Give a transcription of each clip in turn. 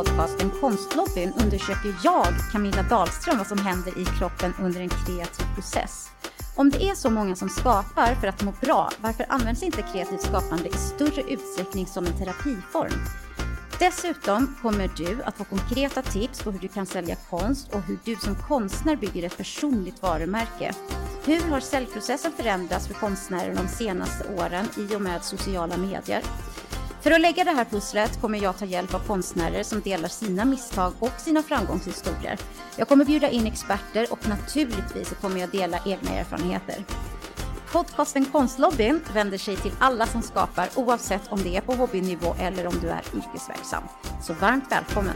podcasten Konstlobbyn undersöker jag, Camilla Dahlström, vad som händer i kroppen under en kreativ process. Om det är så många som skapar för att må bra, varför används inte kreativt skapande i större utsträckning som en terapiform? Dessutom kommer du att få konkreta tips på hur du kan sälja konst och hur du som konstnär bygger ett personligt varumärke. Hur har säljprocessen förändrats för konstnärer de senaste åren i och med sociala medier? För att lägga det här pusslet kommer jag ta hjälp av konstnärer som delar sina misstag och sina framgångshistorier. Jag kommer bjuda in experter och naturligtvis kommer jag dela egna erfarenheter. Podcasten Konstlobbyn vänder sig till alla som skapar oavsett om det är på hobbynivå eller om du är yrkesverksam. Så varmt välkommen!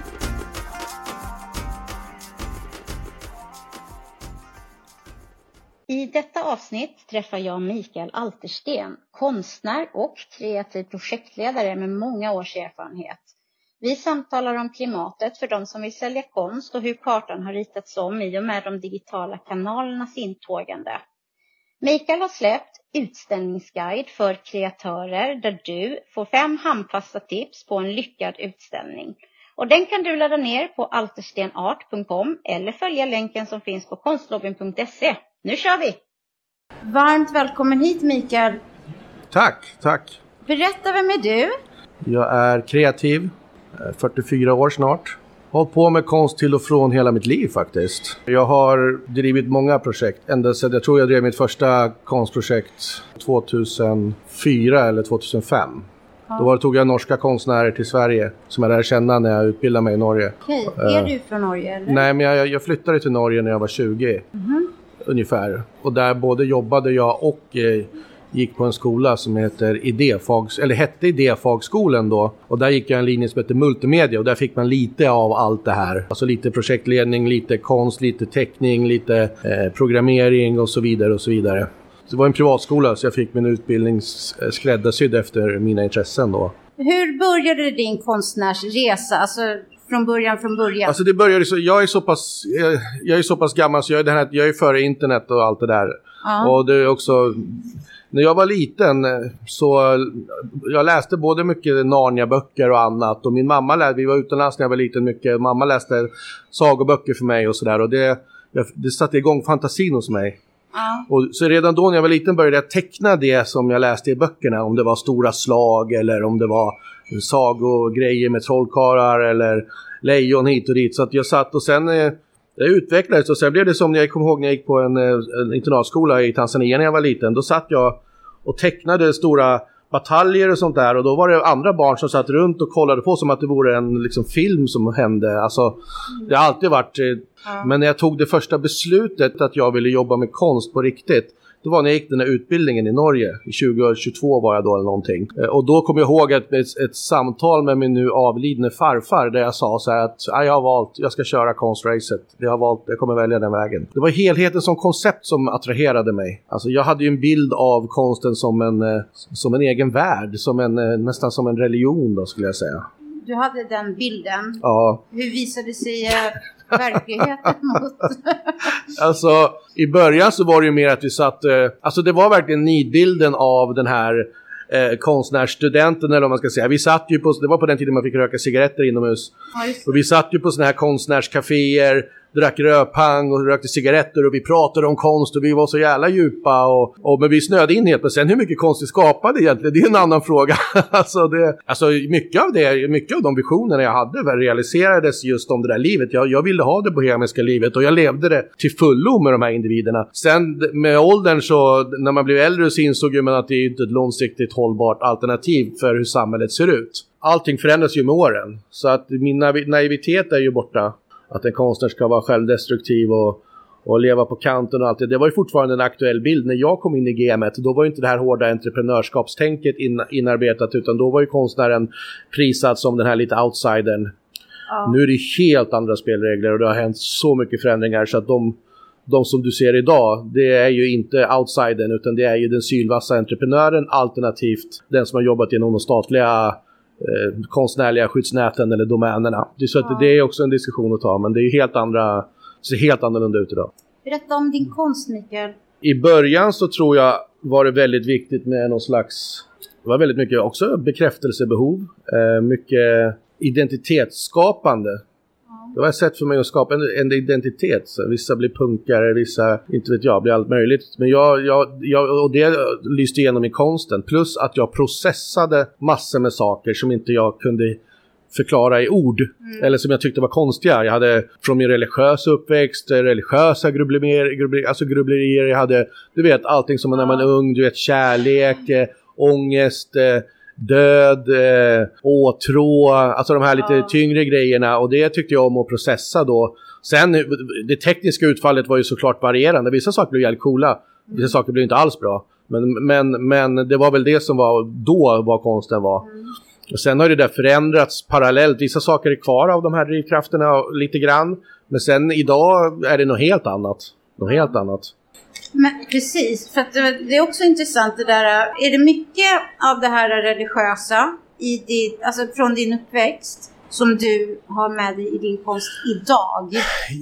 I detta avsnitt träffar jag Mikael Altersten, konstnär och kreativ projektledare med många års erfarenhet. Vi samtalar om klimatet för de som vill sälja konst och hur kartan har ritats om i och med de digitala kanalernas intågande. Mikael har släppt Utställningsguide för kreatörer där du får fem handfasta tips på en lyckad utställning. Och den kan du ladda ner på alterstenart.com eller följa länken som finns på konstlobbyn.se. Nu kör vi! Varmt välkommen hit Mikael. Tack, tack. Berätta, vem är du? Jag är kreativ, 44 år snart. Hållit på med konst till och från hela mitt liv faktiskt. Jag har drivit många projekt. Ända sedan, jag tror jag drev mitt första konstprojekt 2004 eller 2005. Ja. Då tog jag norska konstnärer till Sverige som jag lärde känna när jag utbildade mig i Norge. Okej, är uh, du från Norge eller? Nej, men jag, jag, flyttade till Norge när jag var 20. Mm -hmm. Ungefär. Och där både jobbade jag och eh, gick på en skola som heter Idéfags, eller hette Idéfagskolan då. Och där gick jag en linje som heter multimedia och där fick man lite av allt det här. Alltså lite projektledning, lite konst, lite teckning, lite eh, programmering och så vidare och så vidare. Det var en privatskola så jag fick min utbildning skräddarsydd efter mina intressen då. Hur började din konstnärsresa? Alltså från början, från början? Alltså det började så, jag är så pass, jag, jag är så pass gammal så jag är, den här, jag är före internet och allt det där. Ja. Och det är också, när jag var liten eh, så jag läste både mycket Narnia-böcker och annat och min mamma läste, vi var utomlands när jag var liten mycket, mamma läste sagoböcker för mig och sådär och det, det satte igång fantasin hos mig. Ja. Och så redan då när jag var liten började jag teckna det som jag läste i böckerna. Om det var stora slag eller om det var sagogrejer med trollkarlar eller lejon hit och dit. Så att jag satt och sen eh, det utvecklades och sen blev det som jag kommer ihåg när jag gick på en, eh, en internatskola i Tanzania när jag var liten. Då satt jag och tecknade stora bataljer och sånt där och då var det andra barn som satt runt och kollade på som att det vore en liksom, film som hände. Alltså, det har alltid varit... Eh, ja. Men när jag tog det första beslutet att jag ville jobba med konst på riktigt det var när jag gick den här utbildningen i Norge. 2022 var jag då eller någonting. Eh, och då kom jag ihåg ett, ett, ett samtal med min nu avlidne farfar där jag sa så här att jag har valt, jag ska köra konstracet. Jag har valt, jag kommer välja den vägen. Det var helheten som koncept som attraherade mig. Alltså jag hade ju en bild av konsten som en, eh, som en egen värld, som en, eh, nästan som en religion då skulle jag säga. Du hade den bilden. Ja. Hur visade sig verkligheten mot? alltså, i början så var det ju mer att vi satt... Eh, alltså det var verkligen nidbilden av den här eh, konstnärsstudenten eller vad man ska säga. Vi satt ju på, det var på den tiden man fick röka cigaretter inomhus. Ja, och vi satt ju på sådana här konstnärscaféer drack rödpang och rökte cigaretter och vi pratade om konst och vi var så jävla djupa och, och men vi snöade in helt men sen hur mycket konst vi skapade egentligen, det är en annan fråga. alltså, det, alltså mycket av det, mycket av de visionerna jag hade realiserades just om det där livet. Jag, jag ville ha det bohemiska livet och jag levde det till fullo med de här individerna. Sen med åldern så, när man blev äldre så insåg man att det är inte ett långsiktigt hållbart alternativ för hur samhället ser ut. Allting förändras ju med åren. Så att min naivitet är ju borta att en konstnär ska vara självdestruktiv och, och leva på kanten och allt det. Det var ju fortfarande en aktuell bild. När jag kom in i gamet, då var ju inte det här hårda entreprenörskapstänket in, inarbetat, utan då var ju konstnären prisad som den här lite outsidern. Ja. Nu är det helt andra spelregler och det har hänt så mycket förändringar så att de, de som du ser idag, det är ju inte outsidern utan det är ju den sylvassa entreprenören alternativt den som har jobbat inom de statliga eh, konstnärliga skyddsnäten eller domänerna. Det så att det är också en diskussion att ta, men det är helt andra, ser helt annorlunda ut idag. Berätta om din konst, Mikael. I början så tror jag var det väldigt viktigt med någon slags, det var väldigt mycket också bekräftelsebehov, eh, mycket identitetsskapande. Det var ett sätt för mig att skapa en, en identitet. Så vissa blir punkare, vissa, inte vet jag, blir allt möjligt. Men jag, jag, jag, och det lyste igenom i konsten. Plus att jag processade massor med saker som inte jag kunde förklara i ord. Mm. Eller som jag tyckte var konstiga. Jag hade från min religiösa uppväxt, religiösa grubblerier, grubblerier, alltså grubblerier. Jag hade, du vet, allting som när man är ung, du vet, kärlek, äh, ångest, äh, död, äh, åtrå, alltså de här lite ja. tyngre grejerna. Och det tyckte jag om att processa då. Sen, det tekniska utfallet var ju såklart varierande. Vissa saker blev jävligt coola, vissa saker blev inte alls bra. Men, men, men det var väl det som var då vad konsten var. Mm. Och sen har det där förändrats parallellt. Vissa saker är kvar av de här drivkrafterna lite grann. Men sen idag är det något helt annat. Något helt annat. Men precis, för det är också intressant det där. Är det mycket av det här religiösa i din, alltså från din uppväxt som du har med dig i din konst idag?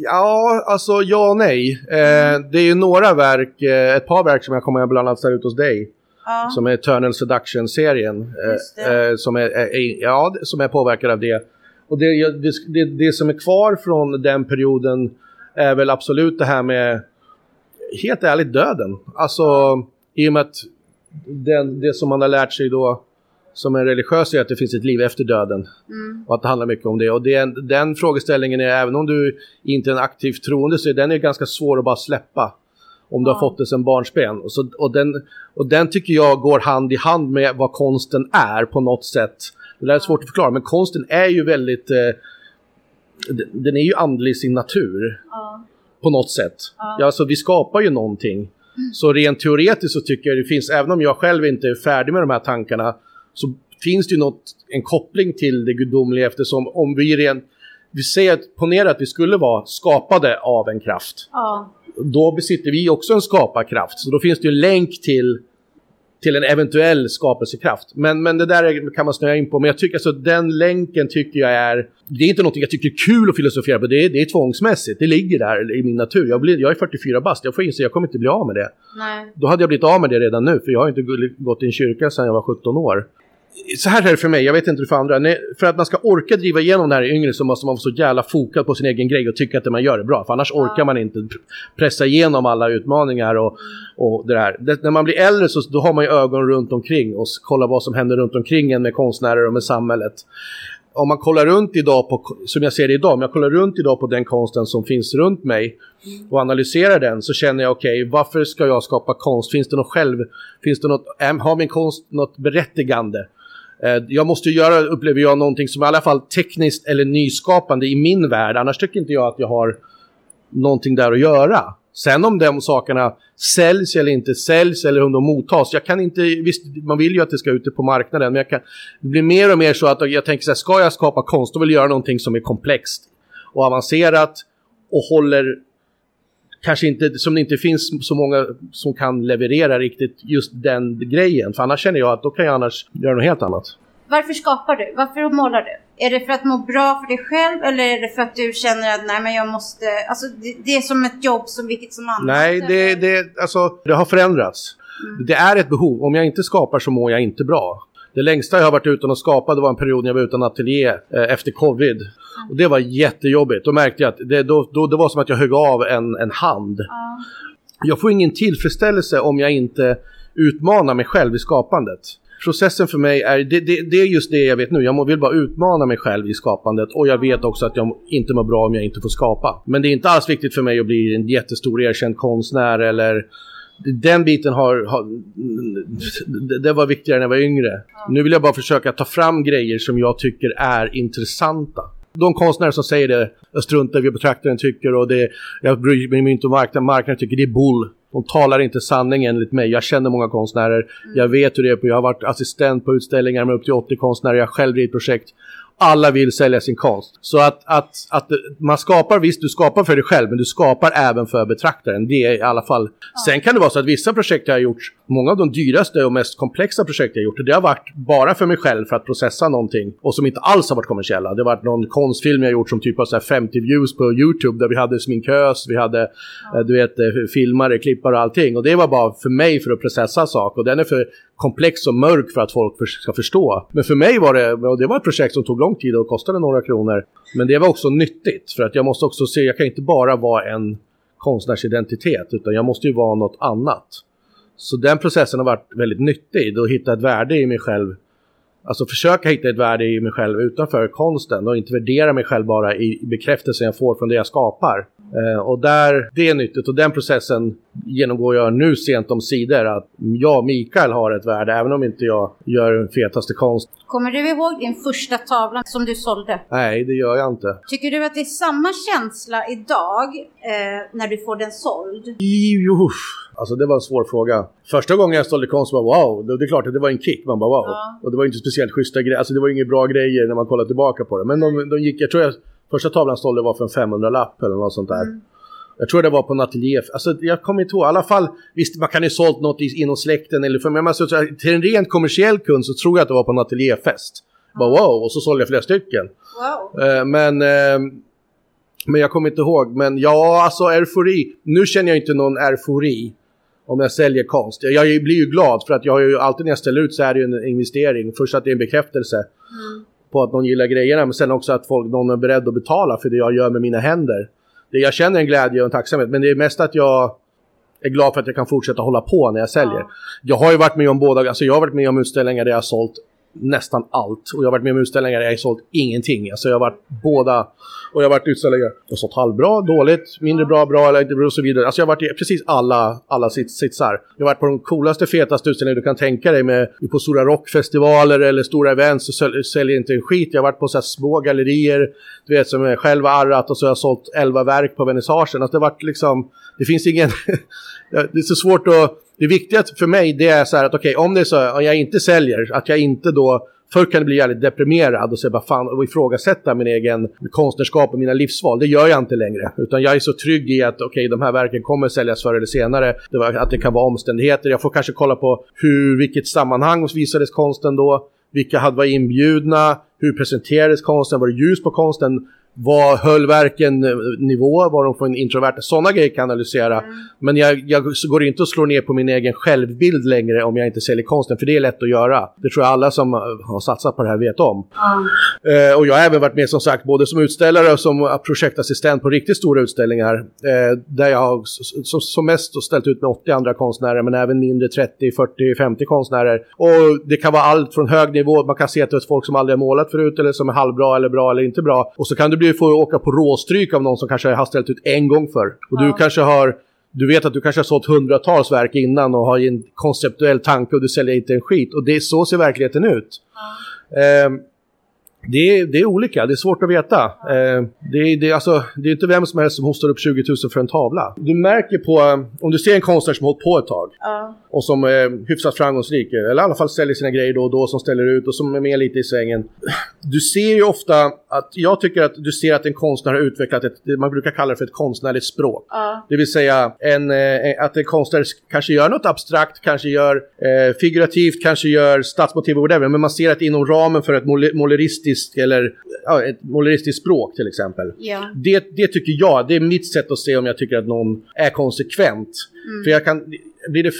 Ja, alltså ja och nej. Eh, det är ju några verk, eh, ett par verk som jag kommer att bland annat ställa ut hos dig. Ja. Som är Eternal Seduction-serien. Eh, eh, som, är, är, ja, som är påverkad av det. Och det, det, det, det, som är kvar från den perioden är väl absolut det här med, helt ärligt, döden. Alltså, i och med att den, det som man har lärt sig då som en religiös är att det finns ett liv efter döden. Mm. Och att det handlar mycket om det. Och det, den frågeställningen är, även om du inte är en aktivt troende, så är den är ganska svår att bara släppa. Om du har fått det sen barnsben. Och, så, och, den, och den tycker jag går hand i hand med vad konsten är på något sätt. Det där är svårt att förklara, men konsten är ju väldigt... Eh, den är ju andlig i sin natur. Ja. På något sätt. Ja. Alltså vi skapar ju någonting. Så rent teoretiskt så tycker jag det finns, även om jag själv inte är färdig med de här tankarna, så finns det ju något, en koppling till det gudomliga eftersom om vi rent, vi säger, ponera att vi skulle vara skapade av en kraft. Ja då besitter vi också en skaparkraft. Så då finns det ju en länk till, till en eventuell skapelsekraft. Men, men det där kan man snöa in på. Men jag tycker alltså den länken tycker jag är... Det är inte något jag tycker är kul att filosofera på. Det är, det är tvångsmässigt. Det ligger där i min natur. Jag, blir, jag är 44 bast. Jag får inse att jag kommer inte bli av med det. Nej. Då hade jag blivit av med det redan nu. För jag har inte gått i en kyrka sedan jag var 17 år så här är det för mig, jag vet inte hur för andra. för att man ska orka driva igenom det här i yngre så måste man vara så jävla fokad på sin egen grej och tycka att det man gör är bra. För annars orkar man inte pressa igenom alla utmaningar och, och det där. Det, när man blir äldre så då har man ju ögon runt omkring och kollar vad som händer runt omkring en med konstnärer och med samhället. Om man kollar runt idag på, som jag ser det idag, om jag kollar runt idag på den konsten som finns runt mig och analyserar den så känner jag okej, okay, varför ska jag skapa konst? Finns det något själv, finns det något, har min konst något berättigande? Eh, jag måste göra, upplever jag, någonting som i alla fall tekniskt eller nyskapande i min värld. Annars tycker inte jag att jag har någonting där att göra. Sen om de sakerna säljs eller inte säljs eller om de mottas. Jag kan inte, visst man vill ju att det ska ut på marknaden men jag kan, det blir mer och mer så att jag tänker så här, ska jag skapa konst då vill jag göra någonting som är komplext och avancerat och håller kanske inte, som det inte finns så många som kan leverera riktigt just den grejen. För annars känner jag att då kan jag annars göra något helt annat. Varför skapar du? Varför målar du? Är det för att må bra för dig själv eller är det för att du känner att nej men jag måste, alltså det, det är som ett jobb som vilket som annat? Nej, det, det, alltså, det har förändrats. Mm. Det är ett behov. Om jag inte skapar så mår jag inte bra. Det längsta jag har varit utan att skapa det var en period när jag var utan ateljé eh, efter covid. Och det var jättejobbigt. Då märkte jag att det, då, då, det var som att jag högg av en, en hand. Ja. Jag får ingen tillfredsställelse om jag inte utmanar mig själv i skapandet. Processen för mig är, det, det, det är just det jag vet nu. Jag vill bara utmana mig själv i skapandet och jag vet också att jag inte mår bra om jag inte får skapa. Men det är inte alls viktigt för mig att bli en jättestor erkänd konstnär eller den biten har, har, det var viktigare när jag var yngre. Nu vill jag bara försöka ta fram grejer som jag tycker är intressanta de konstnärer som säger det, jag struntar i vad betraktaren tycker och det, jag bryr mig inte om marknaden, marknaden tycker det är bull. De talar inte sanning enligt mig. Jag känner många konstnärer. Mm. Jag vet hur det är. På. Jag har varit assistent på utställningar med upp till 80 konstnärer. Jag har själv drivit projekt alla vill sälja sin konst. Så att, att, att man skapar, visst du skapar för dig själv, men du skapar även för betraktaren. Det är i alla fall. Sen kan det vara så att vissa projekt jag har gjort, många av de dyraste och mest komplexa projekt jag har gjort, det har varit bara för mig själv för att processa någonting och som inte alls har varit kommersiella. Det har varit någon konstfilm jag gjort som typ har så 50 views på YouTube där vi hade sminkös, vi hade. Eh, du vet, eh, filmare, klippare och allting. Och det var bara för mig för att processa saker och den är för komplex och mörk för att folk ska förstå. Men för mig var det, och det var ett projekt som tog lång tid och kostade några kronor. Men det var också nyttigt för att jag måste också se, jag kan inte bara vara en konstnärsidentitet utan jag måste ju vara något annat. Så den processen har varit väldigt nyttig att hitta ett värde i mig själv. Alltså försöka hitta ett värde i mig själv utanför konsten och inte värdera mig själv bara i bekräftelsen jag får från det jag skapar. Eh, och där, det är nyttigt och den processen genomgår jag nu sent om sidor att jag, Mikael, har ett värde även om inte jag gör den fetaste konst. Kommer du ihåg din första tavla som du sålde? Nej, det gör jag inte. Tycker du att det är samma känsla idag eh, när du får den såld? Jo, alltså det var en svår fråga. Första gången jag sålde konst var wow, det är klart att det var en kick. Man bara wow. Ja. Och det var inte speciellt schyssta grejer, alltså det var inga bra grejer när man kollar tillbaka på det. Men de, de gick, jag tror jag Första tavlan sålde var för en 500-lapp eller något sånt där. Mm. Jag tror det var på en ateljé. Alltså, jag kommer inte ihåg. I alla fall, visst man kan ju sålt något inom släkten eller för men alltså, till en rent kommersiell kund så tror jag att det var på en ateljéfest. Mm. Bara wow, och så sålde jag flera stycken. Wow. Uh, men, uh, men jag kommer inte ihåg. Men ja, alltså eufori. Nu känner jag inte någon eufori om jag säljer konst. Jag, blir ju glad för att jag har ju alltid när jag ställer ut så är det ju en investering. Först att det är en bekräftelse. Mm på att någon gillar grejerna men sen också att folk, någon är beredd att betala för det jag gör med mina händer. Det, jag känner en glädje och en tacksamhet men det är mest att jag är glad för att jag kan fortsätta hålla på när jag säljer. Ja. Jag har ju varit med om båda, alltså jag har varit med om utställningar där jag har sålt nästan allt. Och jag har varit med om utställningar där jag har sålt ingenting. Alltså jag har varit båda. Och jag har varit utställningar jag har sålt halvbra, dåligt, mindre bra, bra eller inte bra och så vidare. Alltså jag har varit i precis alla, alla sits, sitsar. Jag har varit på de coolaste, fetaste utställningar du kan tänka dig med på stora rockfestivaler eller stora events och säljer, säljer inte en skit. Jag har varit på så här små gallerier, du vet som jag själv har arrat och så har jag sålt 11 verk på vernissagen. Alltså det har varit liksom, det finns ingen, det är så svårt att det viktiga för mig det är så här att okej, okay, om det är så att jag inte säljer, att jag inte då Förr kan det bli jävligt deprimerad och säga bara fan och ifrågasätta min egen konstnärskap och mina livsval. Det gör jag inte längre. Utan jag är så trygg i att okej, okay, de här verken kommer säljas förr eller senare. Det var, att det kan vara omständigheter. Jag får kanske kolla på hur, vilket sammanhang visades konsten då. Vilka hade varit inbjudna? Hur presenterades konsten? Var det ljus på konsten? Vad höll verken eh, nivå? Var de från introvert? Sådana grejer kan jag analysera. Mm. Men jag, jag går inte att slå ner på min egen självbild längre om jag inte säljer konsten. För det är lätt att göra. Det tror jag alla som har satsat på det här vet om. Mm. Eh, och jag har även varit med som sagt både som utställare och som projektassistent på riktigt stora utställningar. Eh, där jag har som, som mest ställt ut med 80 andra konstnärer men även mindre 30, 40, 50 konstnärer. Och det kan vara allt från hög nivå. Man kan se att det är folk som aldrig har målat förut eller som är halvbra eller bra eller inte bra. Och så kan det blir får åka på råstryk av någon som kanske har ställt ut en gång för. Och ja. du kanske har du vet att du kanske har sålt hundratals verk innan och har en konceptuell tanke och du säljer inte en skit. Och det, så ser verkligheten ut. Ja. Um, det är, det är olika, det är svårt att veta. Eh, det, är, det, alltså, det är inte vem som helst som hostar upp 20 000 för en tavla. Du märker på, om du ser en konstnär som har hållit på ett tag ja. och som är hyfsat framgångsrik, eller i alla fall säljer sina grejer då och då, som ställer ut och som är med lite i svängen. Du ser ju ofta att, jag tycker att du ser att en konstnär har utvecklat ett, man brukar kalla det för ett konstnärligt språk. Ja. Det vill säga en, eh, att en konstnär kanske gör något abstrakt, kanske gör eh, figurativt, kanske gör stadsmotiv och whatever, men man ser att inom ramen för ett måleristiskt måleristisk eller ja, ett måleristiskt språk till exempel. Ja. Det, det tycker jag, det är mitt sätt att se om jag tycker att någon är konsekvent. Mm. För jag kan, blir det,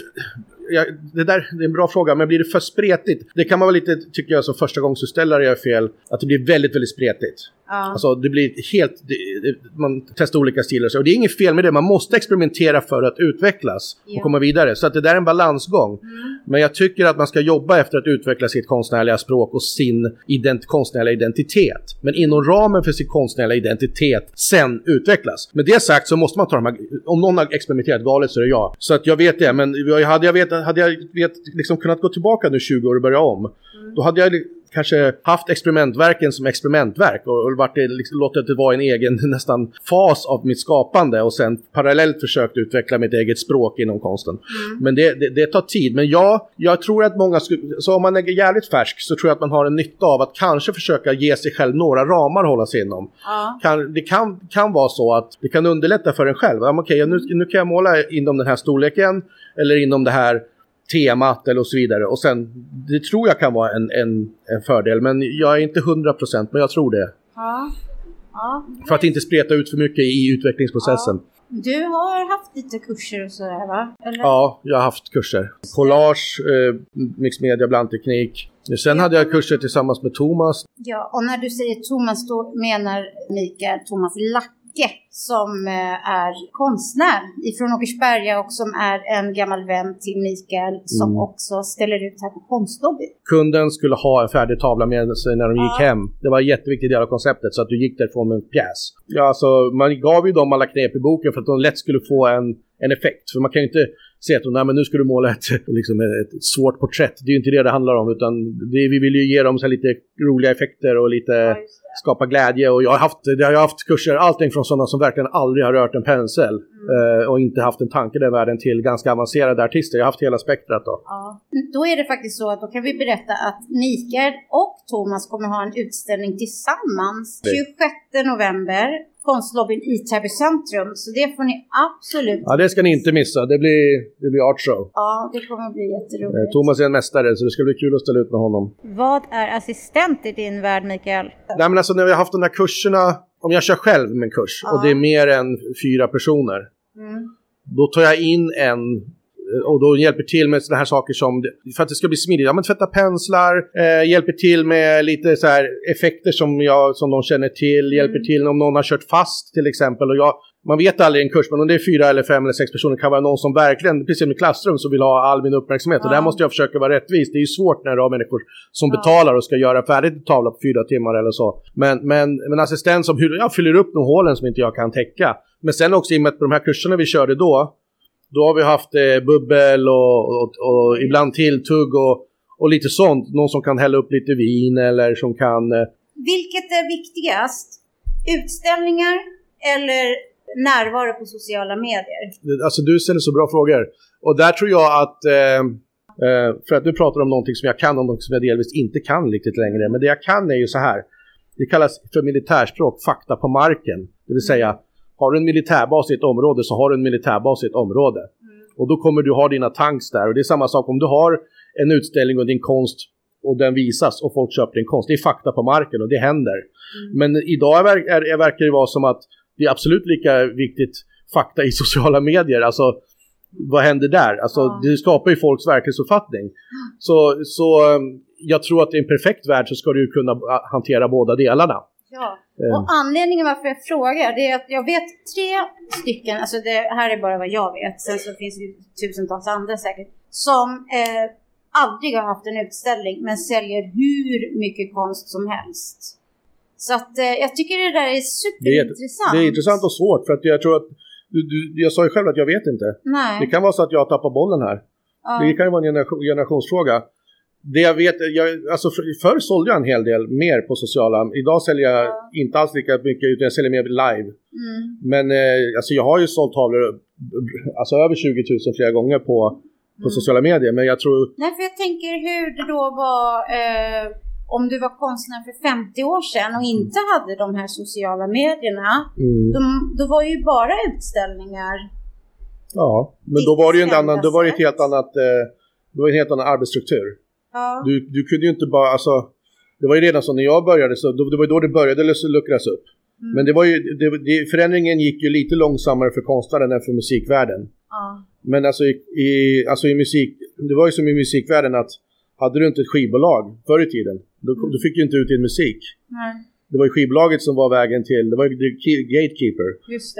jag, det där det är en bra fråga, men blir det för spretigt? Det kan man väl lite, tycker jag, som första gångsutställare gör fel, att det blir väldigt, väldigt spretigt. Ja. Alltså det blir helt, det, man testar olika stilar och det är inget fel med det, man måste experimentera för att utvecklas ja. och komma vidare. Så att det där är en balansgång. Mm. Men jag tycker att man ska jobba efter att utveckla sitt konstnärliga språk och sin ident konstnärliga identitet. Men inom ramen för sin konstnärliga identitet sen utvecklas. Med det sagt så måste man ta de här, om någon har experimenterat galet så är det jag. Så att jag vet det, men hade jag, vet, hade jag vet, liksom kunnat gå tillbaka nu 20 år och börja om, mm. då hade jag kanske haft experimentverken som experimentverk och, och varit, liksom, låtit det vara en egen nästan fas av mitt skapande och sen parallellt försökt utveckla mitt eget språk inom konsten. Mm. Men det, det, det, tar tid. Men ja, jag tror att många, så om man är jävligt färsk så tror jag att man har en nytta av att kanske försöka ge sig själv några ramar att hålla sig inom. Ja. Kan, det kan, kan vara så att det kan underlätta för en själv. Ja, okay, nu, nu kan jag måla inom den här storleken eller inom det här temat eller och så vidare. Och sen, det tror jag kan vara en, en, en fördel, men jag är inte 100% men jag tror det. Ja. Ja. För att inte spreta ut för mycket i utvecklingsprocessen. Ja. Du har haft lite kurser och sådär va? Eller? Ja, jag har haft kurser. Collage, eh, mixed media, blandteknik. Sen hade jag kurser tillsammans med Thomas. Ja, och när du säger Thomas då menar Mikael Thomas Lack Micke som eh, är konstnär ifrån Åkersberga och som är en gammal vän till Mikael som mm. också ställer ut här på Konstlobby. Kunden skulle ha en färdig tavla med sig när de ja. gick hem. Det var en jätteviktig del av konceptet så att du gick därifrån med en pjäs. Ja, alltså, man gav ju dem alla knep i boken för att de lätt skulle få en, en effekt. För man kan ju inte säga att nej, men nu ska du måla ett, liksom ett svårt porträtt. Det är ju inte det det handlar om utan det, vi vill ju ge dem så lite roliga effekter och lite ja, skapa glädje. Och jag har haft, jag har haft kurser, allting från sådana som verkligen aldrig har rört en pensel mm. eh, och inte haft en tanke den världen till ganska avancerade artister. Jag har haft hela spektrat då. Ja. Då är det faktiskt så att då kan vi berätta att Mikael och Thomas kommer ha en utställning tillsammans 26 november konstlobbyn i Täby centrum. Så det får ni absolut... Ja, det ska ni inte missa. Det blir, det blir art show. Ja, det kommer bli jätteroligt. Eh, Thomas är en mästare, så det ska bli kul att ställa ut med honom. Vad är assistent i din värld, Mikael? Nej, men alltså när vi har haft de här kurserna, om jag kör själv med en kurs ja. och det är mer än fyra personer, mm. då tar jag in en och då hjälper till med sådana här saker som, för att det ska bli smidigt, ja men tvätta penslar, eh, hjälper till med lite så här effekter som, jag, som de känner till, mm. hjälper till om någon har kört fast till exempel. Och jag, man vet aldrig i en kurs, men om det är fyra eller fem eller sex personer kan vara någon som verkligen, precis som i klassrum, som vill ha all min uppmärksamhet. Ja. Och där måste jag försöka vara rättvis. Det är ju svårt när du har människor som ja. betalar och ska göra färdigt en tavla på fyra timmar eller så. Men, men, men assistent som jag fyller upp de hålen som inte jag kan täcka. Men sen också i och med att på de här kurserna vi körde då, då har vi haft eh, bubbel och, och, och ibland tilltugg och, och lite sånt. Någon som kan hälla upp lite vin eller som kan... Eh... Vilket är viktigast? Utställningar eller närvaro på sociala medier? Alltså du ställer så bra frågor. Och där tror jag att... Eh, eh, för att du pratar om någonting som jag kan och någonting som jag delvis inte kan riktigt längre. Men det jag kan är ju så här. Det kallas för militärspråk fakta på marken. Det vill säga har du en militärbas i ett område så har du en militärbas i ett område. Mm. Och då kommer du ha dina tanks där. Och det är samma sak om du har en utställning och din konst och den visas och folk köper din konst. Det är fakta på marken och det händer. Mm. Men idag är, är, verkar det vara som att det är absolut lika viktigt fakta i sociala medier. Alltså vad händer där? Alltså ja. det skapar ju folks verklighetsuppfattning. Så, så um, jag tror att i en perfekt värld så ska du kunna hantera båda delarna. Ja, och ehm. anledningen varför jag frågar det är att jag vet tre stycken, alltså det här är bara vad jag vet, sen så finns det tusentals andra säkert, som eh, aldrig har haft en utställning men säljer hur mycket konst som helst. Så att eh, jag tycker det där är superintressant. Det är, det är intressant och svårt för att jag tror att, du, du, jag sa ju själv att jag vet inte. Nej. Det kan vara så att jag tappar bollen här. Ja. Det kan ju vara en generation, generationsfråga det jag vet, jag, alltså för, förr sålde jag en hel del mer på sociala. Idag säljer jag ja. inte alls lika mycket utan jag säljer mer live. Mm. Men eh, alltså jag har ju sålt tavlor alltså över 20 000 flera gånger på, på mm. sociala medier. Men jag tror... Nej, för jag tänker hur det då var eh, om du var konstnär för 50 år sedan och inte hade de här sociala medierna. Mm. De, då var ju bara utställningar. Ja, men då var det ju en annan, då var det ett helt annat, eh, det var en helt annan arbetsstruktur. Ja. Du, du kunde ju inte bara, alltså, det var ju redan så när jag började, så det var ju då det började luckras upp. Mm. Men det var ju, det, det, förändringen gick ju lite långsammare för konstnären än för musikvärlden. Ja. Men alltså i, i, alltså i musik, det var ju som i musikvärlden att hade du inte ett skivbolag förr i tiden, då, mm. då fick du inte ut din musik. Nej. Det var ju skivbolaget som var vägen till, det var ju gatekeeper.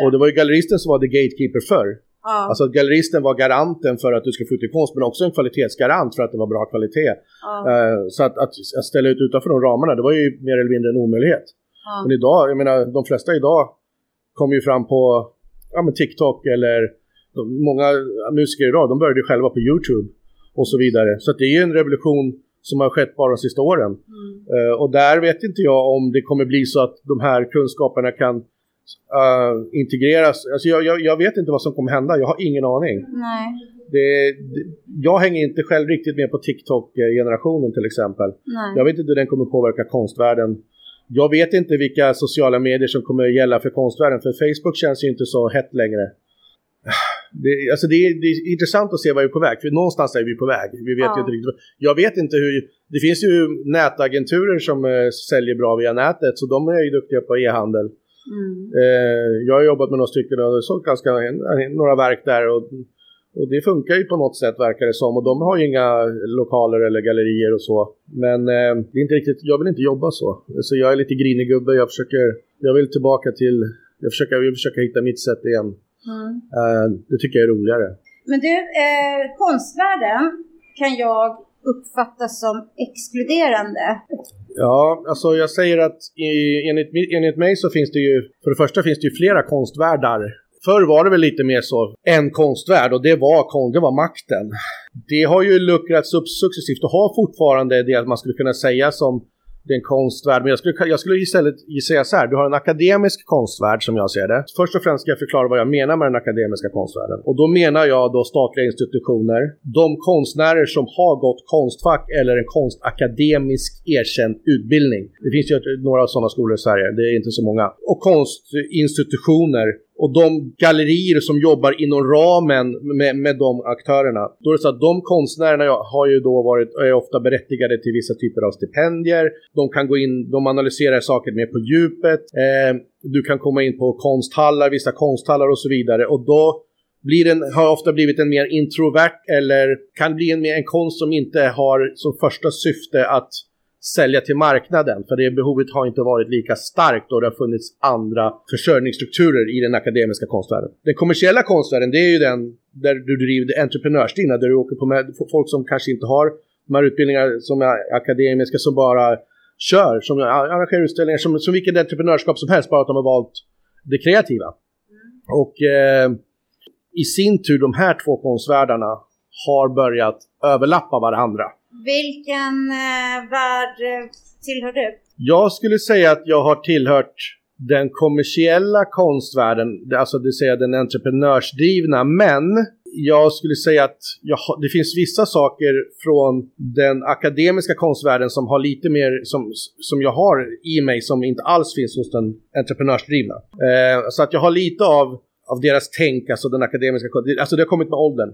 Och det var ju galleristen som var the gatekeeper förr. Ja. Alltså att galleristen var garanten för att du ska få ut din konst men också en kvalitetsgarant för att det var bra kvalitet. Ja. Uh, så att, att, att, ställa ut utanför de ramarna det var ju mer eller mindre en omöjlighet. Ja. Men idag, jag menar de flesta idag kommer ju fram på ja, men TikTok eller de, många musiker idag de började själva på Youtube och så vidare. Så det är ju en revolution som har skett bara de sista åren. Mm. Uh, och där vet inte jag om det kommer bli så att de här kunskaperna kan uh, integreras. Alltså jag, jag, jag, vet inte vad som kommer hända, jag har ingen aning. Nej. Det, det, jag hänger inte själv riktigt med på TikTok-generationen till exempel. Nej. Jag vet inte hur den kommer påverka konstvärlden. Jag vet inte vilka sociala medier som kommer gälla för konstvärlden, för Facebook känns ju inte så hett längre. Det, alltså det, är, det är intressant att se vad vi är på väg, för någonstans är vi på väg. Vi vet ja. ju inte riktigt. Jag vet inte hur... Det finns ju nätagenturer som äh, säljer bra via nätet, så de är ju duktiga på e-handel. Mm. Eh, jag har jobbat med några stycken och sålt ganska, några verk där och, och det funkar ju på något sätt verkar det som och de har ju inga lokaler eller gallerier och så. Men eh, det är inte riktigt, jag vill inte jobba så. Så jag är lite grinig gubbe, jag försöker, jag vill tillbaka till, jag försöker, jag vill försöka hitta mitt sätt igen. Mm. Eh, det tycker jag är roligare. Men du, eh, konstvärlden kan jag uppfatta som exkluderande. Ja, alltså jag säger att i, enligt, enligt mig så finns det ju, för det första finns det ju flera konstvärldar. Förr var det väl lite mer så, en konstvärld och det var, det var makten. Det har ju luckrats upp successivt och har fortfarande det att man skulle kunna säga som det är en konstvärld. Men jag skulle, jag skulle istället säga så här, du har en akademisk konstvärld som jag ser det. Först och främst ska jag förklara vad jag menar med den akademiska konstvärlden. Och då menar jag då statliga institutioner, de konstnärer som har gått konstfack eller en konstakademisk erkänd utbildning. Det finns ju några sådana skolor i Sverige, det är inte så många. Och konstinstitutioner och de gallerier som jobbar inom ramen med, med de aktörerna. Då är det så att de konstnärerna har ju då varit, är ofta berättigade till vissa typer av stipendier. De kan gå in, de analyserar saker mer på djupet. Eh, du kan komma in på konsthallar, vissa konsthallar och så vidare. Och då blir en, har ofta blivit en mer introvert eller kan bli en, mer, en konst som inte har som första syfte att sälja till marknaden. För det behovet har inte varit lika starkt då det har funnits andra försörjningsstrukturer i den akademiska konstvärlden. Den kommersiella konstvärlden det är ju den där du driver entreprenörsdrivna, där du åker på med folk som kanske inte har de här utbildningarna som är akademiska som bara kör, som arrangerar utställningar, som, som vilket entreprenörskap som helst, bara att de har valt det kreativa. Mm. Och eh, i sin tur, de här två konstvärldarna har börjat överlappa varandra. Vilken eh, värld eh, tillhör du? Jag skulle säga att jag har tillhört den kommersiella konstvärlden, alltså det vill säga den entreprenörsdrivna, men jag skulle säga att jag, det finns vissa saker från den akademiska konstvärlden som har lite mer, som, som jag har i mig som inte alls finns hos den entreprenörsdrivna. Eh, så att jag har lite av av deras tänk, alltså den akademiska, alltså det har kommit med åldern.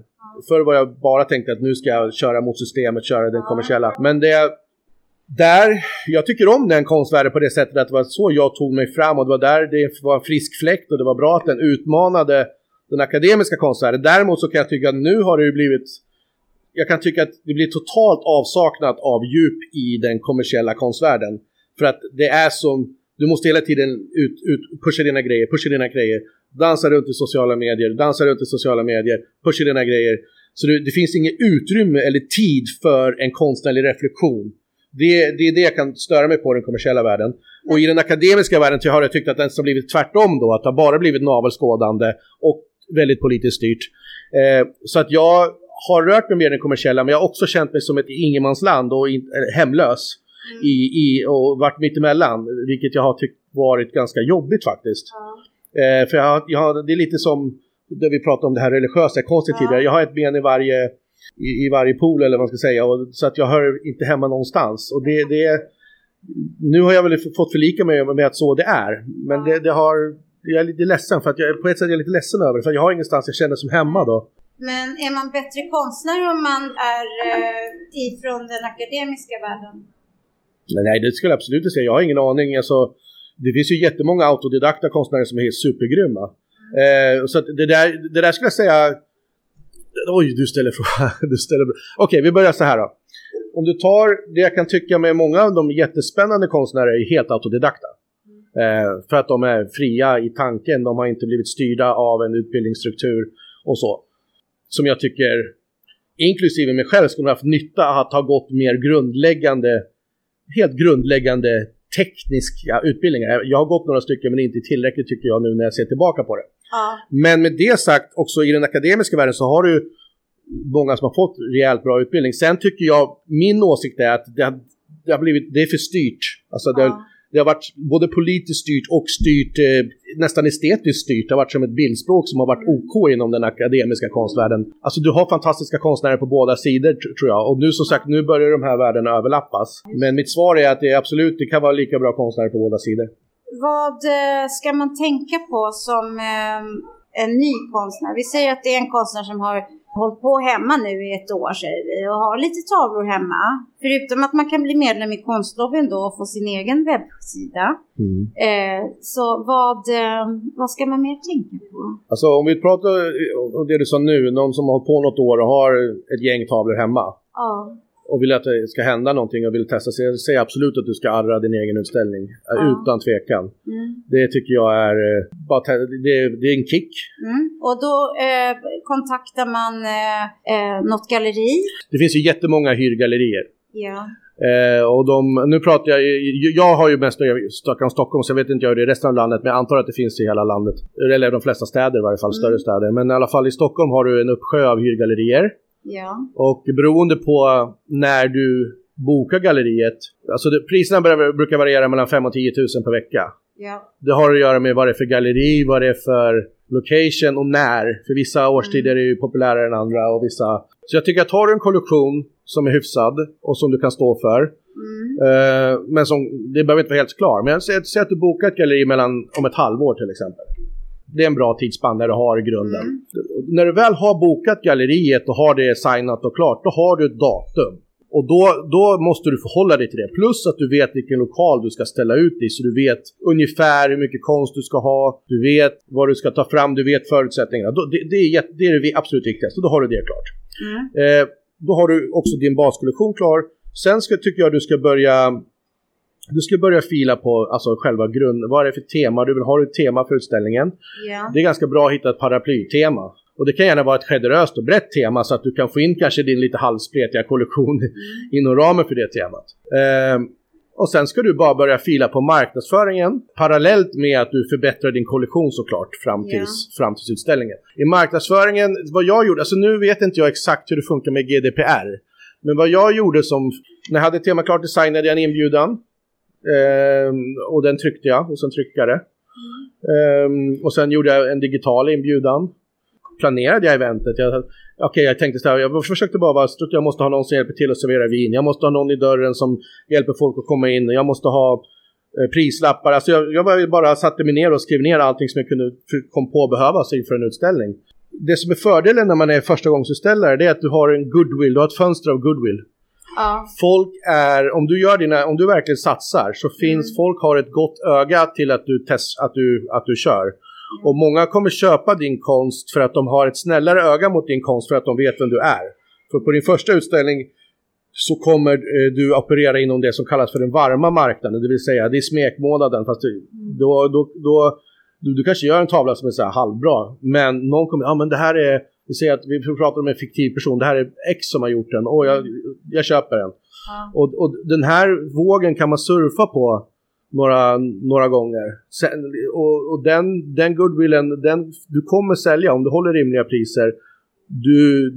Förr var jag bara tänkte att nu ska jag köra mot systemet, köra den kommersiella. Men det där, jag tycker om den konstvärlden på det sättet att det var så jag tog mig fram och det var där det var en frisk fläkt och det var bra att den utmanade den akademiska konstvärlden. Däremot så kan jag tycka att nu har det ju blivit jag kan tycka att det blir totalt avsaknat av djup i den kommersiella konstvärlden. För att det är som, du måste hela tiden ut, ut, pusha dina grejer, pusha dina grejer dansa runt i sociala medier, dansa runt i sociala medier, pusha dina grejer. Så det, det, finns inget utrymme eller tid för en konstnärlig reflektion. Det, det är det jag kan störa mig på i den kommersiella världen. Och i den akademiska världen har jag tyckt att den har blivit tvärtom då, att det har bara blivit navelskådande och väldigt politiskt styrt. Eh, så att jag har rört mig mer i den kommersiella, men jag har också känt mig som ett ingenmansland och in, hemlös. Mm. I, i, och varit mittemellan, vilket jag har tyckt varit ganska jobbigt faktiskt. Mm. Eh, för jag, jag, det är lite som det vi pratade om det här religiösa konstigt ja. tidigare. Jag har ett ben i varje, i, i varje pool eller vad man ska säga. Och, så att jag hör inte hemma någonstans. Och det, det nu har jag väl fått förlika mig med att så det är. Men det, det har, jag är lite ledsen för att jag, på ett sätt är jag lite ledsen över det. För jag har ingenstans jag känner som hemma då. Men är man bättre konstnär om man är eh, ifrån den akademiska världen? Nej, det skulle jag absolut inte säga. Jag har ingen aning. Alltså, det finns ju jättemånga autodidakta konstnärer som är helt supergrymma. Eh, så det, där, det där skulle jag säga... Oj, du ställer frågan. Okej, okay, vi börjar så här då. Om du tar det jag kan tycka med många av de jättespännande konstnärer är helt autodidakta. Eh, för att de är fria i tanken, de har inte blivit styrda av en utbildningsstruktur och så. Som jag tycker, inklusive mig själv, skulle ha haft nytta av att ha gått mer grundläggande, helt grundläggande tekniska utbildningar. Jag har gått några stycken men inte tillräckligt tycker jag nu när jag ser tillbaka på det. Ja. Men med det sagt, också i den akademiska världen så har du många som har fått rejält bra utbildning. Sen tycker jag, min åsikt är att det har, det har blivit, det är för styrt. Alltså det, ja. Det har varit både politiskt styrt och styrt, eh, nästan estetiskt styrt. Det har varit som ett bildspråk som har varit OK inom den akademiska konstvärlden. Alltså du har fantastiska konstnärer på båda sidor tror jag. Och nu som sagt, nu börjar de här världarna överlappas. Men mitt svar är att det är absolut, det kan vara lika bra konstnärer på båda sidor. Vad eh, ska man tänka på som eh, en ny konstnär? Vi säger att det är en konstnär som har hållit på hemma nu i ett år säger vi och har lite tavlor hemma. Förutom att man kan bli medlem i konstlobbyn då och få sin egen webbsida. Mm. Eh, så vad, eh, vad ska man mer tänka på? Alltså om vi pratar om det du sa nu, någon som har hållit på något år och har ett gäng tavlor hemma. Ja och vill att det ska hända någonting och vill testa så säger absolut att du ska arra din egen utställning. Ja. Utan tvekan. Mm. Det tycker jag är, eh, bara det, det är en kick. Mm. Och då eh, kontaktar man eh, eh, något galleri? Det finns ju jättemånga hyrgallerier. Ja. Eh, och de, nu pratar jag, jag har ju mest snackat om Stockholm så jag vet inte hur det är i resten av landet men jag antar att det finns i hela landet. Eller de flesta städer i varje fall, mm. större städer. Men i alla fall i Stockholm har du en uppsjö av hyrgallerier. Ja. Och beroende på när du bokar galleriet, alltså det, priserna brukar variera mellan 5 och 10 000 per vecka. Ja. Det har att göra med vad det är för galleri, vad det är för location och när. För vissa årstider mm. är ju populärare än andra och vissa... Så jag tycker att har du en kollektion som är hyfsad och som du kan stå för. Mm. Eh, men som, det behöver inte vara helt klar. Men säg att du bokar ett galleri mellan, om ett halvår till exempel det är en bra tidsspann där du har grunden. Mm. När du väl har bokat galleriet och har det signat och klart, då har du ett datum. Och då, då måste du förhålla dig till det. Plus att du vet vilken lokal du ska ställa ut i. Så du vet ungefär hur mycket konst du ska ha. Du vet vad du ska ta fram. Du vet förutsättningarna. Det, det, är, det är det absolut viktigaste. Då har du det klart. Mm. Eh, då har du också din baskollektion klar. Sen ska, tycker jag du ska börja du ska börja fila på alltså, själva grund. Vad är det för tema du vill ha? Du ett tema för utställningen? Ja. Det är ganska bra att hitta ett paraplytema. Och det kan gärna vara ett generöst och brett tema så att du kan få in kanske din lite halvspretiga kollektion mm. inom ramen för det temat. Eh, och sen ska du bara börja fila på marknadsföringen parallellt med att du förbättrar din kollektion såklart fram tills, fram tills utställningen. I marknadsföringen, vad jag gjorde, alltså nu vet inte jag exakt hur det funkar med GDPR. Men vad jag gjorde som, när jag hade tema klart designade jag en inbjudan. Ehm, och den tryckte jag hos en tryckare. Um, och sen gjorde jag en digital inbjudan. Planerade jag eventet. Okej, okay, jag tänkte så här, jag försökte bara vara jag måste ha någon som hjälper till att servera vin. Jag måste ha någon i dörren som hjälper folk att komma in. Jag måste ha eh, prislappar. Alltså jag, jag bara satte mig ner och skrev ner allting som jag kunde kom på behövas inför en utställning. Det som är fördelen när man är förstagångsutställare det är att du har en goodwill, du har ett fönster av goodwill. Ja. Folk är, om du gör dina, om du verkligen satsar så finns, mm. folk har ett gott öga till att du, test, att du, att du kör. Mm. Och många kommer köpa din konst för att de har ett snällare öga mot din konst för att de vet vem du är. För på din första utställning så kommer eh, du operera inom det som kallas för den varma marknaden, det vill säga det är smekmånaden fast du, mm. då, då, då du, du kanske gör en tavla som är så här halvbra men någon kommer, ja ah, men det här är vi säger att vi pratar om en fiktiv person, det här är X som har gjort den, och jag, jag köper den. Ja. Och, och den här vågen kan man surfa på några, några gånger. Sen, och, och den, den goodwillen, den, du kommer sälja om du håller rimliga priser. Du,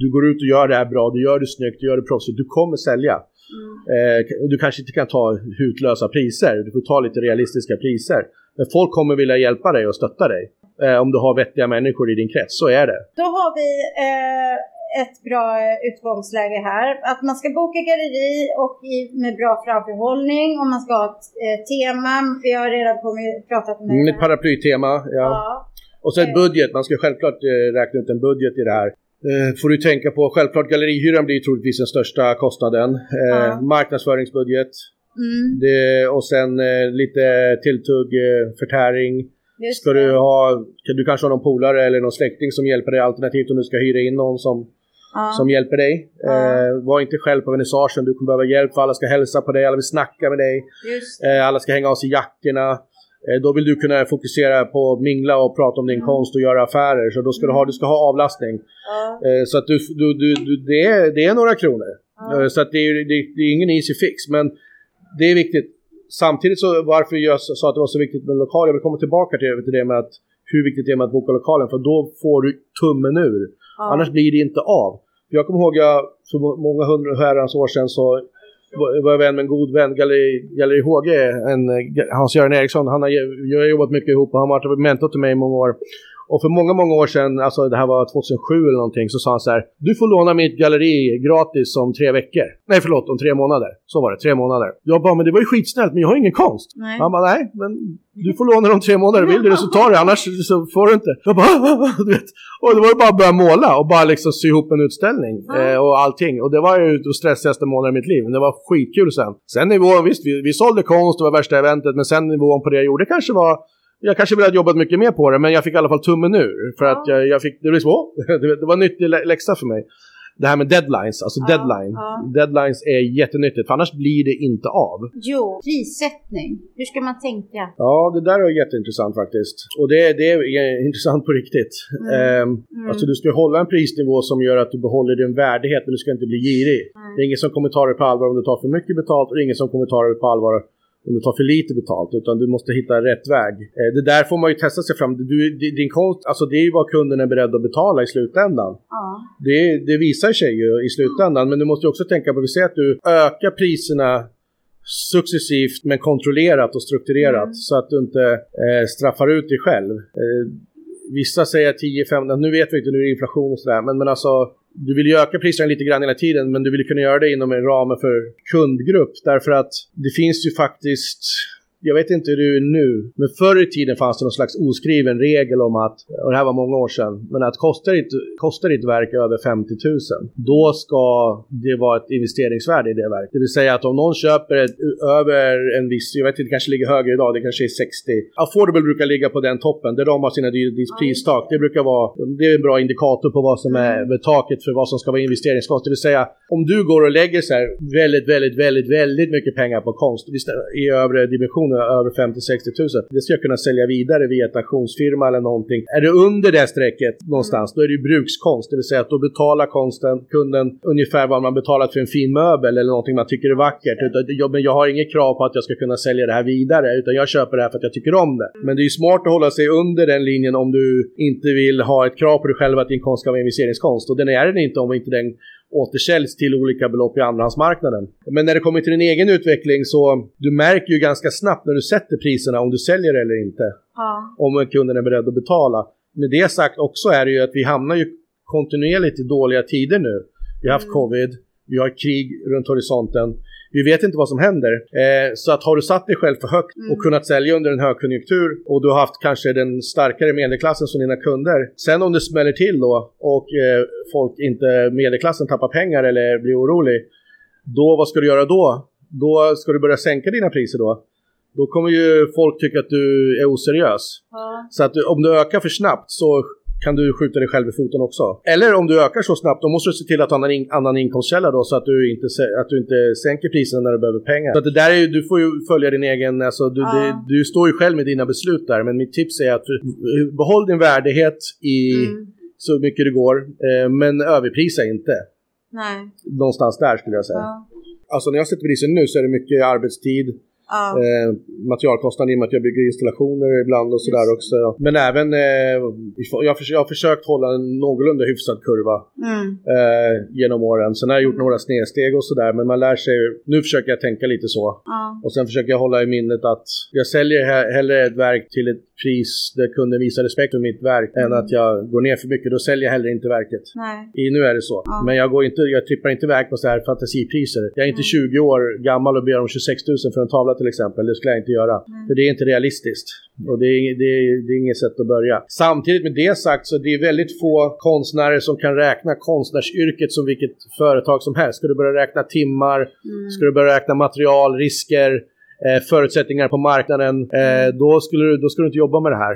du går ut och gör det här bra, du gör det snyggt, du gör det proffsigt. Du kommer sälja. Mm. Eh, du kanske inte kan ta hutlösa priser, du får ta lite realistiska priser. Men folk kommer vilja hjälpa dig och stötta dig eh, om du har vettiga människor i din krets. Så är det. Då har vi eh, ett bra utgångsläge här. Att man ska boka galleri och i, med bra framförhållning och man ska ha ett eh, tema. Vi har redan kommit, pratat med mm, Ett paraplytema, ja. ja. Och så ett eh. budget. Man ska självklart eh, räkna ut en budget i det här. Eh, får du tänka på, självklart gallerihyran blir troligtvis den största kostnaden. Ja. Marknadsföringsbudget. Mm. Det, och sen lite tilltugg, förtäring. Just ska du ha, du kanske har någon polare eller någon släkting som hjälper dig alternativt om du ska hyra in någon som, ja. som hjälper dig. Ja. Eh, var inte själv på vernissagen, du kommer behöva hjälp för alla ska hälsa på dig, alla vill snacka med dig. Eh, alla ska hänga av sig jackorna. Eh, då vill du kunna fokusera på att mingla och prata om din mm. konst och göra affärer. Så då ska du ha, du ska ha avlastning. Ja. Eh, så att du, du, du, du, det, är, det är några kronor. Eh, så att det är, det, det är ingen easy fix. Men det är viktigt samtidigt så varför jag sa att det var så viktigt med lokal, jag vill komma tillbaka till, till det med att hur viktigt det är med att boka lokalen för då får du tummen ur. Ja. Annars blir det inte av. Jag kommer ihåg jag för många hundra herrans år sedan så var jag vän med en god vän, Galleri, Galleri HG, en, Hans-Göran Eriksson. Han har, jag har jobbat mycket ihop och han har varit mentor till mig i många år. Och för många, många år sedan, alltså det här var 2007 eller någonting, så sa han så här. Du får låna mitt galleri gratis om tre veckor. Nej förlåt, om tre månader. Så var det, tre månader. Jag bara, men det var ju skitsnällt, men jag har ingen konst. Nej. Han bara, nej, men du får låna dem tre månader. Vill du det så tar du annars så får du inte. Jag bara, du vet. Och det var ju bara att börja måla och bara liksom sy ihop en utställning eh, och allting. Och det var ju de stressigaste månaderna i mitt liv. Men det var skitkul sen. Sen nivån, visst, vi, vi sålde konst, det var värsta eventet, men sen nivån på det jag gjorde kanske var jag kanske ville ha jobbat mycket mer på det, men jag fick i alla fall tummen ur. För Ja. att jag, jag fick, det, blev så, det det var en nyttig lä- läxa för mig. Det här med deadlines, alltså Ja, deadline. ja. Deadlines är jättenyttigt, för annars blir det inte av. Jo, prissättning. Hur ska man tänka? Ja, det där är jätteintressant faktiskt. Och det, det är intressant på riktigt. Mm. Ehm, Mm. Alltså du ska hålla en prisnivå som gör att du behåller din värdighet, men du ska inte bli girig. Mm. Det är ingen som kommer ta dig på allvar om du tar för mycket betalt och det är ingen som kommer ta dig på allvar om du tar för lite betalt, utan du måste hitta rätt väg. Eh, det där får man ju testa sig fram. Du, di- din konst, alltså det är ju vad kunden är beredd att betala i slutändan. Ja. Det, det visar sig ju i slutändan, men du måste också tänka på, vi säger att du ökar priserna successivt men kontrollerat och strukturerat Mm. så att du inte eh, straffar ut dig själv. Eh, vissa säger 10-15, nu vet vi inte, nu är det inflation och sådär, men, men alltså du vill ju öka priserna lite grann hela tiden men du vill ju kunna göra det inom en ram för kundgrupp därför att det finns ju faktiskt jag vet inte hur det är nu, men förr i tiden fanns det någon slags oskriven regel om att, och det här var många år sedan, men att kostar ditt, kostar ditt verk över 50 000, då ska det vara ett investeringsvärde i det verket. Det vill säga att om någon köper ett, över en viss, jag vet inte, det kanske ligger högre idag, det kanske är 60. Affordable brukar ligga på den toppen, där de har sina pristak. Det brukar vara, det är en bra indikator på vad som är taket för vad som ska vara investeringskonst. Det vill säga, om du går och lägger så här väldigt, väldigt, väldigt, väldigt mycket pengar på konst i övre dimensioner, över 50-60 tusen. Det ska jag kunna sälja vidare via ett auktionsfirma eller någonting. Är det under det strecket någonstans, då är det ju brukskonst. Det vill säga att då betalar konsten, kunden, ungefär vad man betalat för en fin möbel eller någonting man tycker är vackert. Utan, jag, men jag har inget krav på att jag ska kunna sälja det här vidare, utan jag köper det här för att jag tycker om det. Men det är ju smart att hålla sig under den linjen om du inte vill ha ett krav på dig själv att din konst ska vara investeringskonst. Och den är den inte om inte den återsäljs till olika belopp i andrahandsmarknaden. Men när det kommer till din egen utveckling så du märker ju ganska snabbt när du sätter priserna om du säljer eller inte. Ja. Om kunden är beredd att betala. Med det sagt också är det ju att vi hamnar ju kontinuerligt i dåliga tider nu. Vi har haft Mm. covid, vi har krig runt horisonten. Vi vet inte vad som händer. Eh, så att har du satt dig själv för högt Mm. och kunnat sälja under en högkonjunktur och du har haft kanske den starkare medelklassen som dina kunder. Sen om det smäller till då och eh, folk inte, medelklassen tappar pengar eller blir orolig. Då, vad ska du göra då? Då ska du börja sänka dina priser då. Då kommer ju folk tycka att du är oseriös. Ja. Så att du, om du ökar för snabbt så kan du skjuta dig själv i foten också. Eller om du ökar så snabbt, då måste du se till att ha en in, annan inkomstkälla då så att du, inte, att du inte sänker priserna när du behöver pengar. Så att det där är ju, du får ju följa din egen, alltså du, Ja. det, du står ju själv med dina beslut där. Men mitt tips är att behåll din värdighet i Mm. så mycket det går. Eh, men överprisa inte. Nej. Någonstans där skulle jag säga. Ja. Alltså när jag sätter priser nu så är det mycket arbetstid, Ja. eh, materialkostnader i och med att jag bygger installationer ibland och sådär också. Men även, eh, jag, har jag har försökt hålla en någorlunda hyfsad kurva Mm. eh, genom åren. Sen har jag gjort några snedsteg och sådär, men man lär sig, nu försöker jag tänka lite så. Ja. Och sen försöker jag hålla i minnet att jag säljer he- hellre ett verk till ett pris där kunden visar respekt för mitt verk än att jag går ner för mycket. Då säljer jag hellre inte verket. Nej. I, nu är det så. Ja. Men jag, går inte, jag trippar inte iväg på så här fantasipriser. Jag är inte 20 år gammal och ber om 26 000 för en tavla till exempel. Det skulle jag inte göra. För det är inte realistiskt. Och det är, det, är, det är inget sätt att börja. Samtidigt med det sagt så det är väldigt få konstnärer som kan räkna konstnärsyrket som vilket företag som helst. Ska du börja räkna timmar, Mm. ska du börja räkna material, risker, eh, förutsättningar på marknaden, eh, då, skulle du, då ska du inte jobba med det här.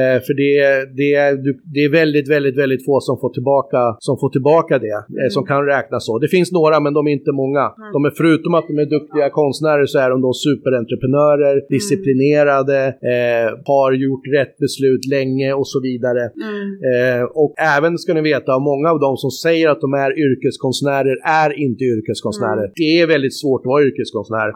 Eh, för det, det, är- du, det är väldigt, väldigt, väldigt få som får tillbaka, som får tillbaka det, eh, som kan räkna så. Det finns några, men de är inte många. De är förutom att de är duktiga konstnärer så är de då superentreprenörer, disciplinerade, eh, har gjort rätt beslut länge och så vidare. Mm. Eh, och även ska ni veta, många av de som säger att de är yrkeskonstnärer är inte yrkeskonstnärer. Det är väldigt svårt att vara yrkeskonstnär.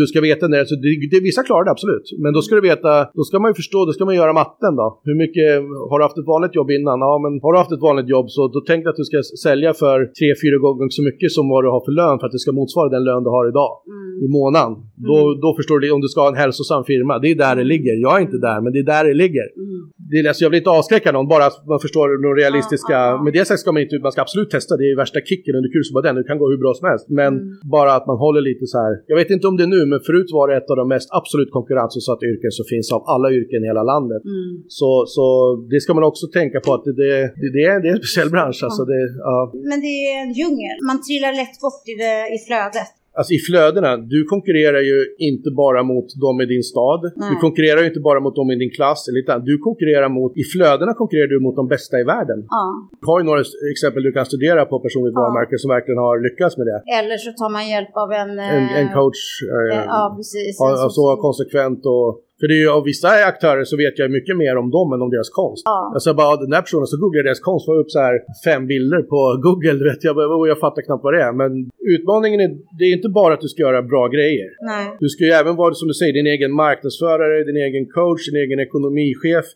Du ska veta det, alltså det, det, vissa klarar det absolut. Men då ska du veta, då ska man ju förstå, då ska man göra matten då. Hur mycket, har du haft ett vanligt jobb innan? Ja men har du haft ett vanligt jobb så då tänk dig att du ska sälja för tre fyra gånger så mycket som vad du har för lön för att det ska motsvara den lön du har idag Mm. i månaden. Då, då förstår du om du ska ha en hälsosam firma. Det är där det ligger. Jag är inte där, men det är där det ligger. Mm. Det är, alltså jag vill inte avskräcka någon, bara att man förstår de realistiska. Ja, ja. Med det sagt ska man inte, man ska absolut testa, det är värsta kicken under som bara den, det kan gå hur bra som helst. Men Mm. bara att man håller lite så här. jag vet inte om det är nu, men förut var det ett av de mest absolut konkurrensutsatta yrken som finns av alla yrken i hela landet. Mm. Så, så det ska man också tänka på att det, det, det, det, är, det är en speciell bransch. Alltså det, ja. Men det är en djungel. Man trillar lätt bort i, det, i flödet. Alltså i flödena, du konkurrerar ju inte bara mot dem i din stad. Nej. Du konkurrerar ju inte bara mot dem i din klass. Annat. du konkurrerar mot, i flödena konkurrerar du mot de bästa i världen. Ja. Jag har ju några exempel du kan studera på personligt Ja. varumärke som verkligen har lyckats med det. Eller så tar man hjälp av en... En, eh, en coach. Eh, eh, Ja, precis. har, som- alltså konsekvent och... För det är ju av vissa aktörer så vet jag mycket mer om dem än om deras konst. Ja. Alltså bara den där personen, så googlade jag deras konst, får upp så här fem bilder på Google, du vet jag, "Oh, jag fattar knappt vad det är. Men utmaningen är, det är inte bara att du ska göra bra grejer. Nej. Du ska ju även vara, som du säger, din egen marknadsförare, din egen coach, din egen ekonomichef.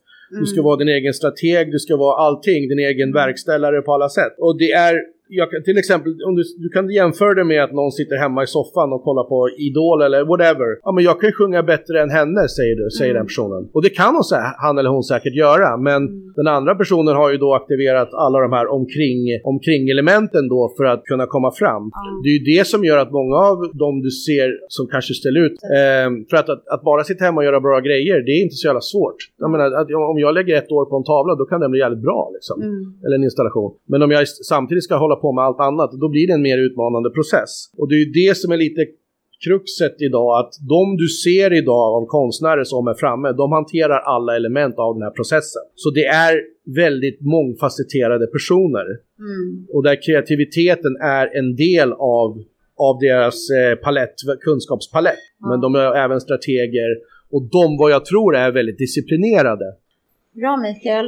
Du ska Mm. vara din egen strateg, du ska vara allting, din egen verkställare på alla sätt. Och det är, jag till exempel, om du, du kan jämföra det med att någon sitter hemma i soffan och kollar på Idol eller whatever. Ja men jag kan ju sjunga bättre än henne, säger du, säger Mm. den personen. Och det kan hon, han eller hon säkert göra, men Mm. den andra personen har ju då aktiverat alla de här omkring, omkring-elementen då för att kunna komma fram. Ja. Det är ju det som gör att många av dem du ser som kanske ställer ut, eh, för att, att, att bara sitta hemma och göra bra grejer, det är inte så jävla svårt. Jag menar, att om jag lägger ett år på en tavla, då kan den bli jävligt bra liksom. Mm. Eller en installation. Men om jag samtidigt ska hålla på med allt annat, då blir det en mer utmanande process. Och det är ju det som är lite kruxet idag, att de du ser idag av konstnärer som är framme, de hanterar alla element av den här processen. Så det är väldigt mångfacetterade personer. Mm. Och där kreativiteten är en del av, av deras eh, palett, kunskapspalett. Men de är även strateger och de, vad jag tror, är väldigt disciplinerade. Bra Mikael.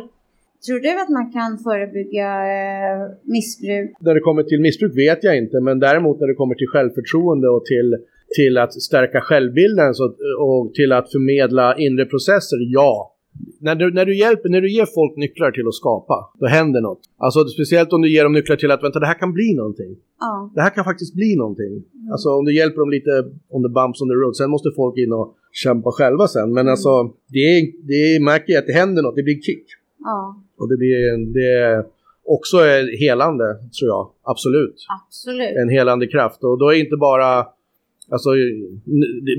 Tror du att man kan förebygga eh, missbruk? När det kommer till missbruk vet jag inte, men däremot när det kommer till självförtroende och till, till att stärka självbilden så, och till att förmedla inre processer, ja. När du, när, du hjälper, när du ger folk nycklar till att skapa, då händer något. Alltså speciellt om du ger dem nycklar till att vänta, det här kan bli någonting. Ja. Det här kan faktiskt bli någonting. Alltså om du hjälper dem lite on the bumps on the road, sen måste folk in och kämpa själva sen. Men alltså, det, är, det är, märker jag att det händer något, det blir kick. Ja, Och det blir det är också är helande, tror jag. Absolut. absolut. En helande kraft. Och då är inte bara... Alltså,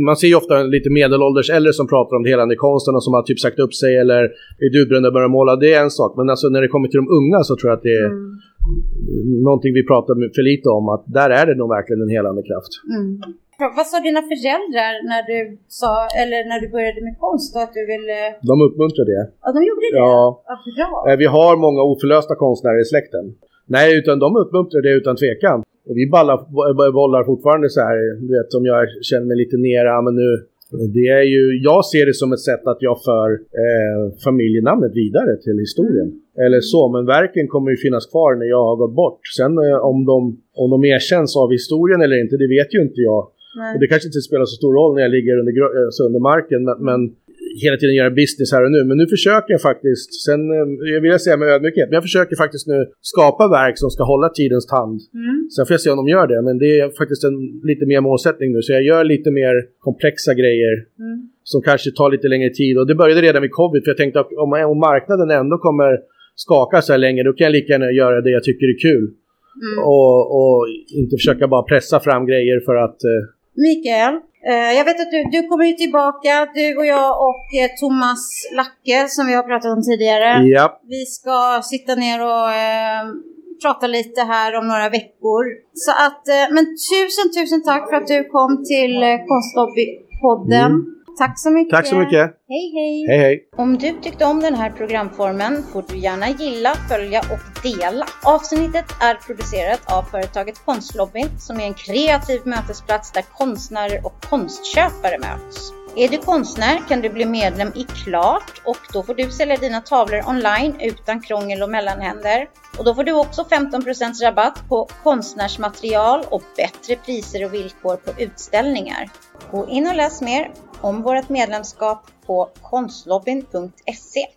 man ser ju ofta lite medelålders äldre som pratar om det helande konsten och som har typ sagt upp sig eller är duvbrända och börjar måla. Det är en sak. Men alltså när det kommer till de unga så tror jag att det är Mm. någonting vi pratar för lite om. Att där är det nog verkligen en helande kraft. Mm. Vad sa dina föräldrar när du sa, eller när du började med konst då, att du ville... De uppmuntrar det. Ja, de gjorde det? Ja. Vad bra. Eh, Vi har många oförlösta konstnärer i släkten. Nej, utan de uppmuntrar det utan tvekan. Och vi ballar, bo- bollar fortfarande så här, du vet om jag känner mig lite nere, ja, men nu... Det är ju, jag ser det som ett sätt att jag för eh, familjenamnet vidare till historien. Eller så, men verken kommer ju finnas kvar när jag har gått bort. Sen eh, om, de, om de erkänns av historien eller inte, det vet ju inte jag. Och det kanske inte spelar så stor roll när jag ligger under, alltså under marken, men, men hela tiden göra business här och nu. Men nu försöker jag faktiskt, sen eh, jag vill jag säga med ödmjukhet, men jag försöker faktiskt nu skapa verk som ska hålla tidens tand. Mm. Sen får jag se om de gör det, men det är faktiskt en lite mer målsättning nu. Så jag gör lite mer komplexa grejer Mm. som kanske tar lite längre tid. Och det började redan med covid, för jag tänkte att om, om marknaden ändå kommer skaka så här länge, då kan jag lika gärna göra det jag tycker är kul. Mm. Och, och inte försöka bara pressa fram grejer för att eh, Mikael, eh, jag vet att du, du kommer ju tillbaka, du och jag och eh, Thomas Lacke som vi har pratat om tidigare. ja, Vi ska sitta ner och eh, prata lite här om några veckor. Så att, eh, men tusen, tusen tack för att du kom till eh, Konstlobbypodden. Tack så mycket. Tack så mycket. Hej, hej. Hej hej. Om du tyckte om den här programformen får du gärna gilla, följa och dela. Avsnittet är producerat av företaget Konstlobbyn som är en kreativ mötesplats där konstnärer och konstköpare möts. Är du konstnär kan du bli medlem i Klart och då får du sälja dina tavlor online utan krångel och mellanhänder. Och då får du också 15% rabatt på konstnärsmaterial och bättre priser och villkor på utställningar. Gå in och läs mer om vårt medlemskap på konstlobbyn.se.